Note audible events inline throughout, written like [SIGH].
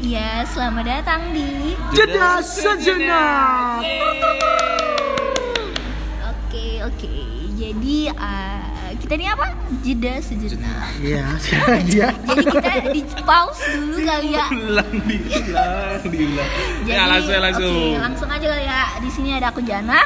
Iya, selamat datang di Jeda sejenak. Oke, oke. Jadi uh, kita ini apa? Jeda sejenak. Iya, [LAUGHS] sekarang dia. Jadi kita di pause dulu kali ya. Ulang, diulang, diulang. Jadi, Ya langsung, langsung. Oke, langsung aja kali ya. Di sini ada aku Jana.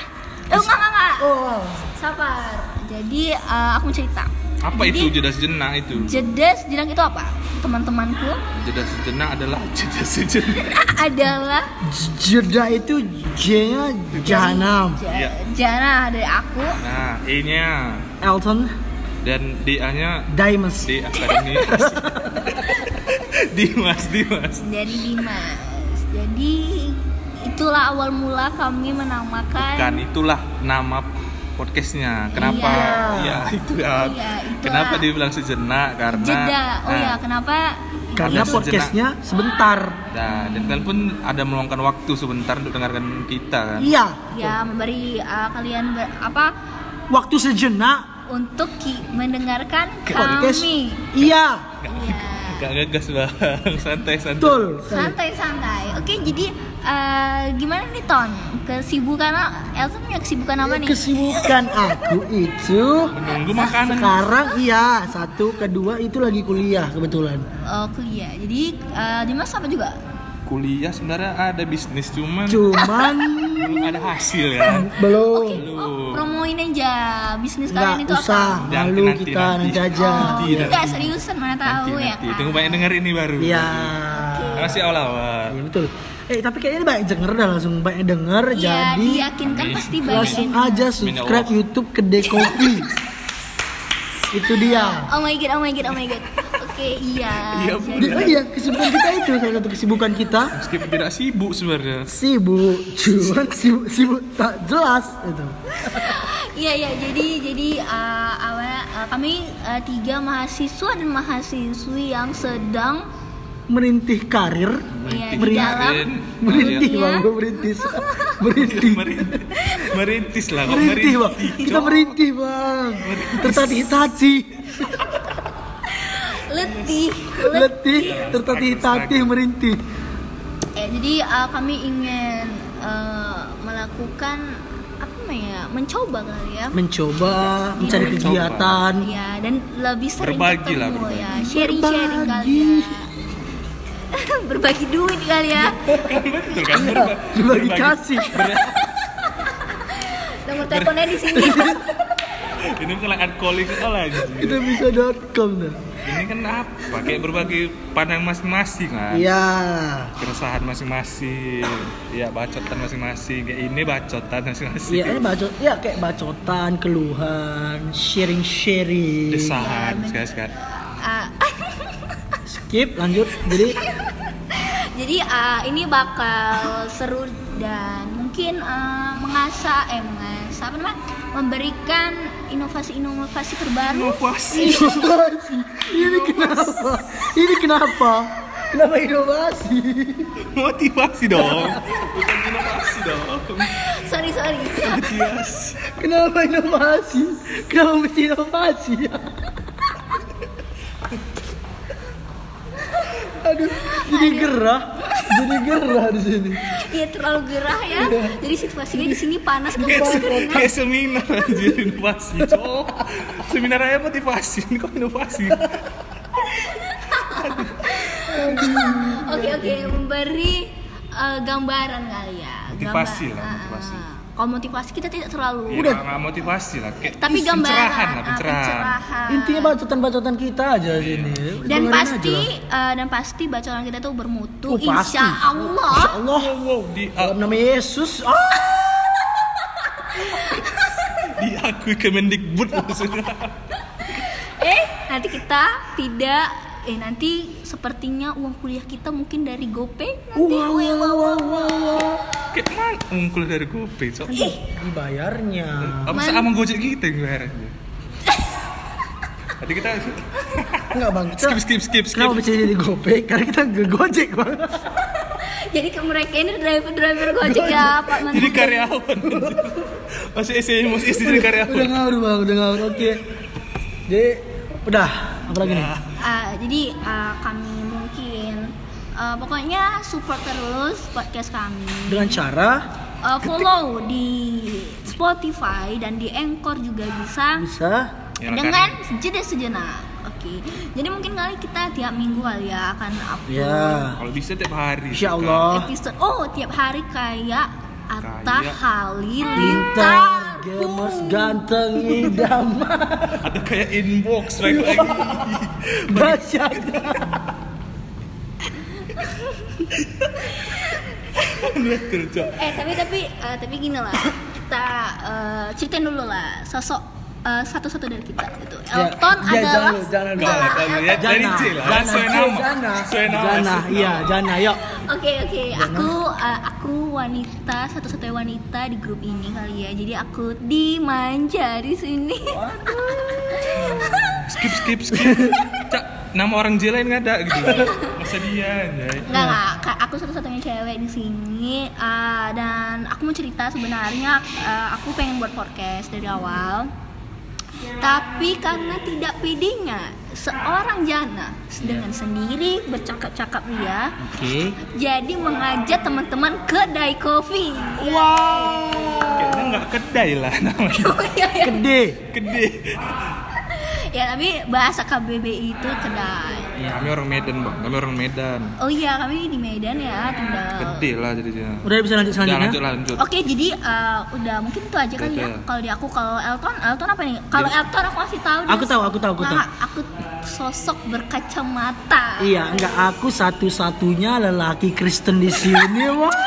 Eh, enggak, enggak, enggak. Oh, Sabar. Jadi uh, aku mau cerita. Apa Jadi, itu jeda sejenak itu? Jeda sejenak itu apa? Teman-temanku Jeda sejenak adalah [LAUGHS] jeda sejenak. [LAUGHS] adalah jeda itu J-nya Jahanam. Ja- Iya. Jana dari aku. Nah, E-nya Elton dan D-nya Diamonds. di akademi. [LAUGHS] Dimas, Dimas. dari Dimas. Jadi itulah awal mula kami menamakan Kan itulah nama podcastnya. Kenapa? Iya. Ya, itu ya. Iya. Kenapa dibilang sejenak? Karena jeda. Oh nah, ya, kenapa? Karena podcastnya sebentar. Nah, dan kalian pun ada meluangkan waktu sebentar untuk dengarkan kita kan. Iya, Ya memberi uh, kalian ber- apa waktu sejenak untuk ki- mendengarkan podcast. kami. Iya, Iya. Gak gagas bang, [LAUGHS] santai santai. betul. Santai-santai. Oke, jadi uh, gimana nih Ton? Kesibukan Elsa punya kesibukan apa nih? Kesibukan aku itu Menunggu makanan. sekarang iya satu kedua itu lagi kuliah kebetulan. Oh, kuliah. Jadi uh, Dimas apa juga? Kuliah sebenarnya ada bisnis cuman Cuman belum ada hasil ya. belum. Oke, oh, promoin aja bisnis Nggak kalian itu usah, apa? Nanti, malu nanti, kita nanti. nanti aja. Oh, Nanti, nanti. seriusan mana Nanti, tahu ya nanti. kan. Tunggu banyak denger ini baru. Iya. Masih awal-awal. Iya, betul. Eh tapi kayaknya ini banyak denger dah langsung banyak denger Iya, jadi diyakinkan Amin. pasti banyak. langsung aja subscribe YouTube Kedai Kopi. [LAUGHS] itu dia. Oh my god, oh my god, oh my god. Oke, iya. Iya, Di- oh iya kesibukan kita itu salah satu kesibukan kita. Meskipun tidak sibuk sebenarnya. sibuk cuman sibuk, sibuk tak jelas itu. Iya iya jadi jadi uh, awal uh, kami uh, tiga mahasiswa dan mahasiswi yang sedang Merintih karir, ya, di Merintis. dalam merintih dunia bang, gua merintis, merintih, [LAUGHS] Merintis, merintis lah merintih bang, kita merintih bang, tertatih-tatih, letih letih, tertatih-tatih, merintih. Eh, jadi uh, kami ingin uh, melakukan apa namanya mencoba kali ya Mencoba mencari Iya. kegiatan, ya dan lebih sering Berbagi ketemu lah, berbagi. ya sharing sharing kali Berbagi. ya [LAUGHS] berbagi duit kali ya Betul kan? berbagi kasih. [LAUGHS] nomor teleponnya di sini Ini bukan alkoholik lagi. Kita bisa .com dah. Ini kan apa? Kayak berbagi pandang masing-masing kan. Iya. Keresahan masing-masing. Iya, bacotan masing-masing. Kayak ini bacotan masing-masing. Iya, ini bacot, ya kayak bacotan, keluhan, sharing-sharing. Desahan sekali-sekali. Ah, [LAUGHS] Skip, lanjut. Jadi [LAUGHS] Jadi uh, ini bakal seru dan mungkin uh, mengasah eh mengasah apa namanya memberikan inovasi-inovasi terbaru. Inovasi. inovasi. [LAUGHS] Ini kenapa? Ini kenapa? Kenapa inovasi? Motivasi dong. [LAUGHS] Bukan inovasi dong. sorry sorry. Motivasi. Kenapa inovasi? Kenapa mesti inovasi? [LAUGHS] Aduh, jadi gerah, jadi gerah di sini. Iya terlalu gerah ya. Jadi situasinya di sini panas kan Kayak, seminar aja inovasi. Cok. Seminar aja motivasi. Ini kok inovasi? Oke oke memberi uh, gambaran kali ya. Motivasi lah, ah, motivasi. Kalau motivasi kita tidak terlalu. Ya, nggak motivasi lah. Kayak Tapi gambaran. pencerahan lah, ah, pencerahan. pencerahan. Intinya bacotan-bacotan kita aja sini. dan Dengerin pasti aja. eh, dan pasti bacaan kita tuh bermutu Oh, pasti. insya Allah Insya Allah. Wow, di, Dalam nama Yesus. Ah. [LAUGHS] diakui Kemendikbud maksudnya. [LAUGHS] eh nanti kita tidak eh nanti sepertinya uang kuliah kita mungkin dari GoPay nanti Wih, wah, wah, wah, wah. Kayak mana ungkul dari GoPay, Cok? Dibayarnya. Apa Man- sama Gojek kita yang bayar aja? [LAUGHS] Tadi kita Enggak bang, kita skip skip skip skip. Kenapa bisa jadi GoPay? Karena kita nggak gojek bang. [LAUGHS] jadi ke mereka ini driver driver Gojek ya Pak Menteri Jadi karyawan. Masih SE masih istri jadi karyawan. udah ngawur bang, udah ngawur. Oke. Jadi udah, apa lagi nih? Ah, jadi ah, kami mungkin Eh, pokoknya support terus podcast kami. Dengan cara Eh, follow di Spotify dan di Anchor juga bisa bisa Ya, dengan jeda sejenak. Oke. Jadi mungkin kali kita tiap minggu kali ya akan upload ya. Kalau bisa tiap hari. Insya. Allah. episode. Oh, tiap hari kayak Atta Halilintar. Gemes, ganteng, idaman. Ada kayak inbox lagi. [LAUGHS] Baca. Eh tapi tapi eh, tapi gini lah kita eh, ceritain dulu lah sosok eh, satu-satu dari kita gitu. Ya, Elton ya, adalah jangan dulu, jangan dulu. Ya. Dari Jana, C lah, Jana. Jana, Jana, iya. Jana, yuk. Oke oke, aku eh, aku wanita satu-satunya wanita di grup ini kali ya. Jadi aku dimanja di sini. Skip skip skip. [LAUGHS] Nama orang J lain nggak ada gitu. [LAUGHS] Masa dia anjay. Enggak, Ka- aku satu-satunya cewek di sini eh, dan aku mau cerita sebenarnya eh, aku pengen buat podcast dari awal. Tapi karena tidak pedenya seorang Jana dengan sendiri bercakap-cakap dia, Oke. jadi mengajak teman-teman ke Dai Coffee. Kayaknya nggak kedai lah namanya. [LAUGHS] Oh, iya, iya. Gede. Kedai. [LAUGHS] Ya tapi bahasa KBBI itu kedai. Ya. Kami orang Medan bang. Kami orang Medan. Oh iya kami di Medan ya tinggal. Gede lah jadinya. Udah bisa lanjut selanjutnya? lanjut lanjut. Oke jadi eh, udah mungkin itu aja kali ya. Kalau di aku kalau Elton, Elton apa nih? Kalau Jadi- Elton aku kasih tahu. Aku tahu, aku tahu, aku tahu. Nah, aku sosok berkacamata. Iya, enggak aku satu-satunya lelaki Kristen di sini, wah. [LAUGHS]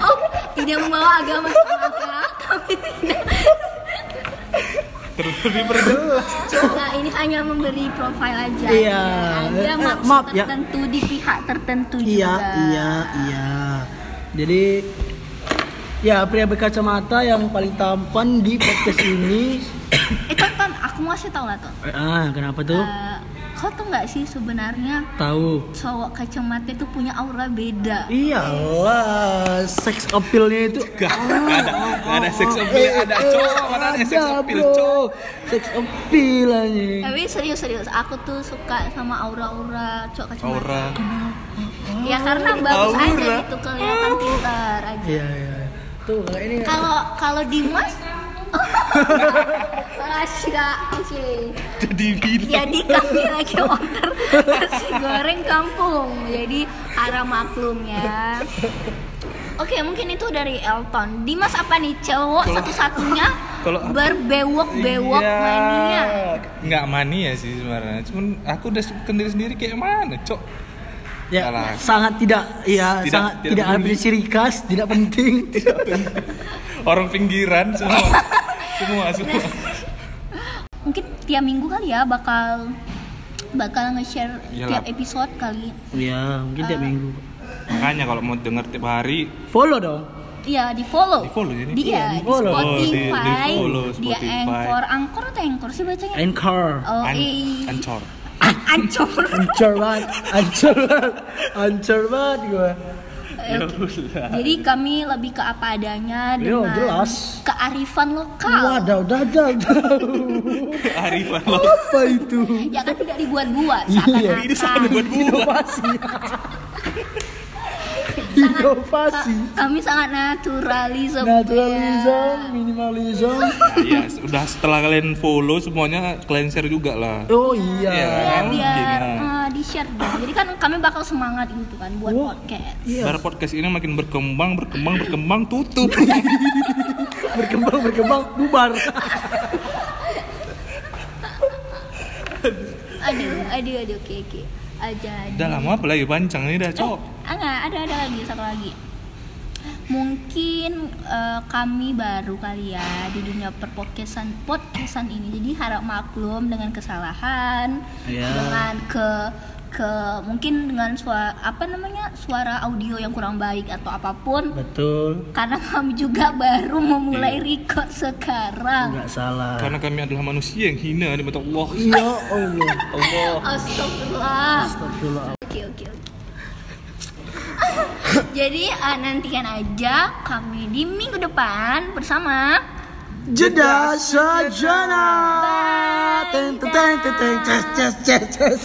Oh tidak membawa agama sama tapi tidak. Terus diperjelas. Nah ini hanya memberi profil aja. Iya. Ada Eh, maksud maaf ya. tertentu di pihak tertentu Iya, juga. iya, iya. Jadi ya pria berkacamata yang paling tampan di podcast ini. Eh Ton, Ton, aku mau kasih tau lah Ton. Ah, kenapa tuh? Eh, kau tuh nggak sih sebenarnya Tahu. cowok kacamata itu punya aura beda. Iyalah, seks appeal-nya itu [LAUGHS] Gak, gak ada, gak ada sex appeal, Eh, ada eh, cowok, mana ada sex ada, appeal, bro. cowok. Seks appeal anjing. Tapi serius-serius, aku tuh suka sama aura-aura cowok kacamata. Aura. Ya karena bagus aja Aura. gitu kelihatan pintar aja. Iya, iya. Tuh, kayak ini. Kalau kalau Dimas Makasih kak. Jadi bilang. Jadi kami lagi order nasi goreng kampung Jadi harap maklum ya Oke mungkin itu dari Elton Dimas apa nih cowok satu-satunya berbewok-bewok Iya. mania Nggak mania sih sebenarnya. Cuman aku udah sendiri sendiri kayak mana, cok? ya, Salah. sangat tidak ya Tidak- sangat tidak tidak ada peduli. ciri khas, tidak penting. [LAUGHS] Orang pinggiran semua. [LAUGHS] semua, semua. Mungkin tiap minggu kali ya bakal bakal nge-share Iyalah. tiap episode kali Iya, mungkin tiap minggu. Makanya kalau mau denger tiap hari, Follow dong. Iya di follow. Di follow jadi? Dia Iya, di di-follow. Oh, di- Spotify. di-follow Dia Spotify. Anchor, Anchor atau Anchor sih bacanya? Anchor. Oh, an eh. ancor. Ancur. Ancur banget, ancur banget, ancur banget gue. Ya Oke. Jadi kami lebih ke apa adanya Yo, dengan jelas. kearifan lokal. Wadaw, dadal, Arifan lo. apa itu? Ya kan tidak dibuat-buat. Iya. Ini sangat Seakan-akan buat buat. Inovasi. Inovasi. kami sangat naturalism. Naturalism, minimalism. Nah, iya, udah setelah kalian follow semuanya kalian share juga lah. Oh Iya. iya. Ya, biar ya. eh, di share dong. Jadi kan kami bakal semangat gitu kan buat Oh. podcast. Iya. Biar podcast ini makin berkembang, berkembang, berkembang, tutup. [LAUGHS] Berkembang, berkembang, bubar. Aduh, aduh, aduh, oke, oke. Aja. Udah lama apa lagi pancang ini dah, cok. Ah, enggak, ada ada lagi satu lagi. Mungkin eh, kami baru kali ya di dunia perpodcastan podcastan ini. Jadi harap maklum dengan kesalahan, Iya. dengan ke ke mungkin dengan suara apa namanya suara audio yang kurang baik atau apa pun Betul. karena kami juga baru memulai Iya. record sekarang. Enggak salah. Karena kami adalah manusia yang hina di mata Allah. Ya Allah. Allah. [LAUGHS] Astagfirullah. Astagfirullah. Oke oke oke. Jadi eh, nantikan aja kami di minggu depan bersama Jeda sajana. Teng teng teng teng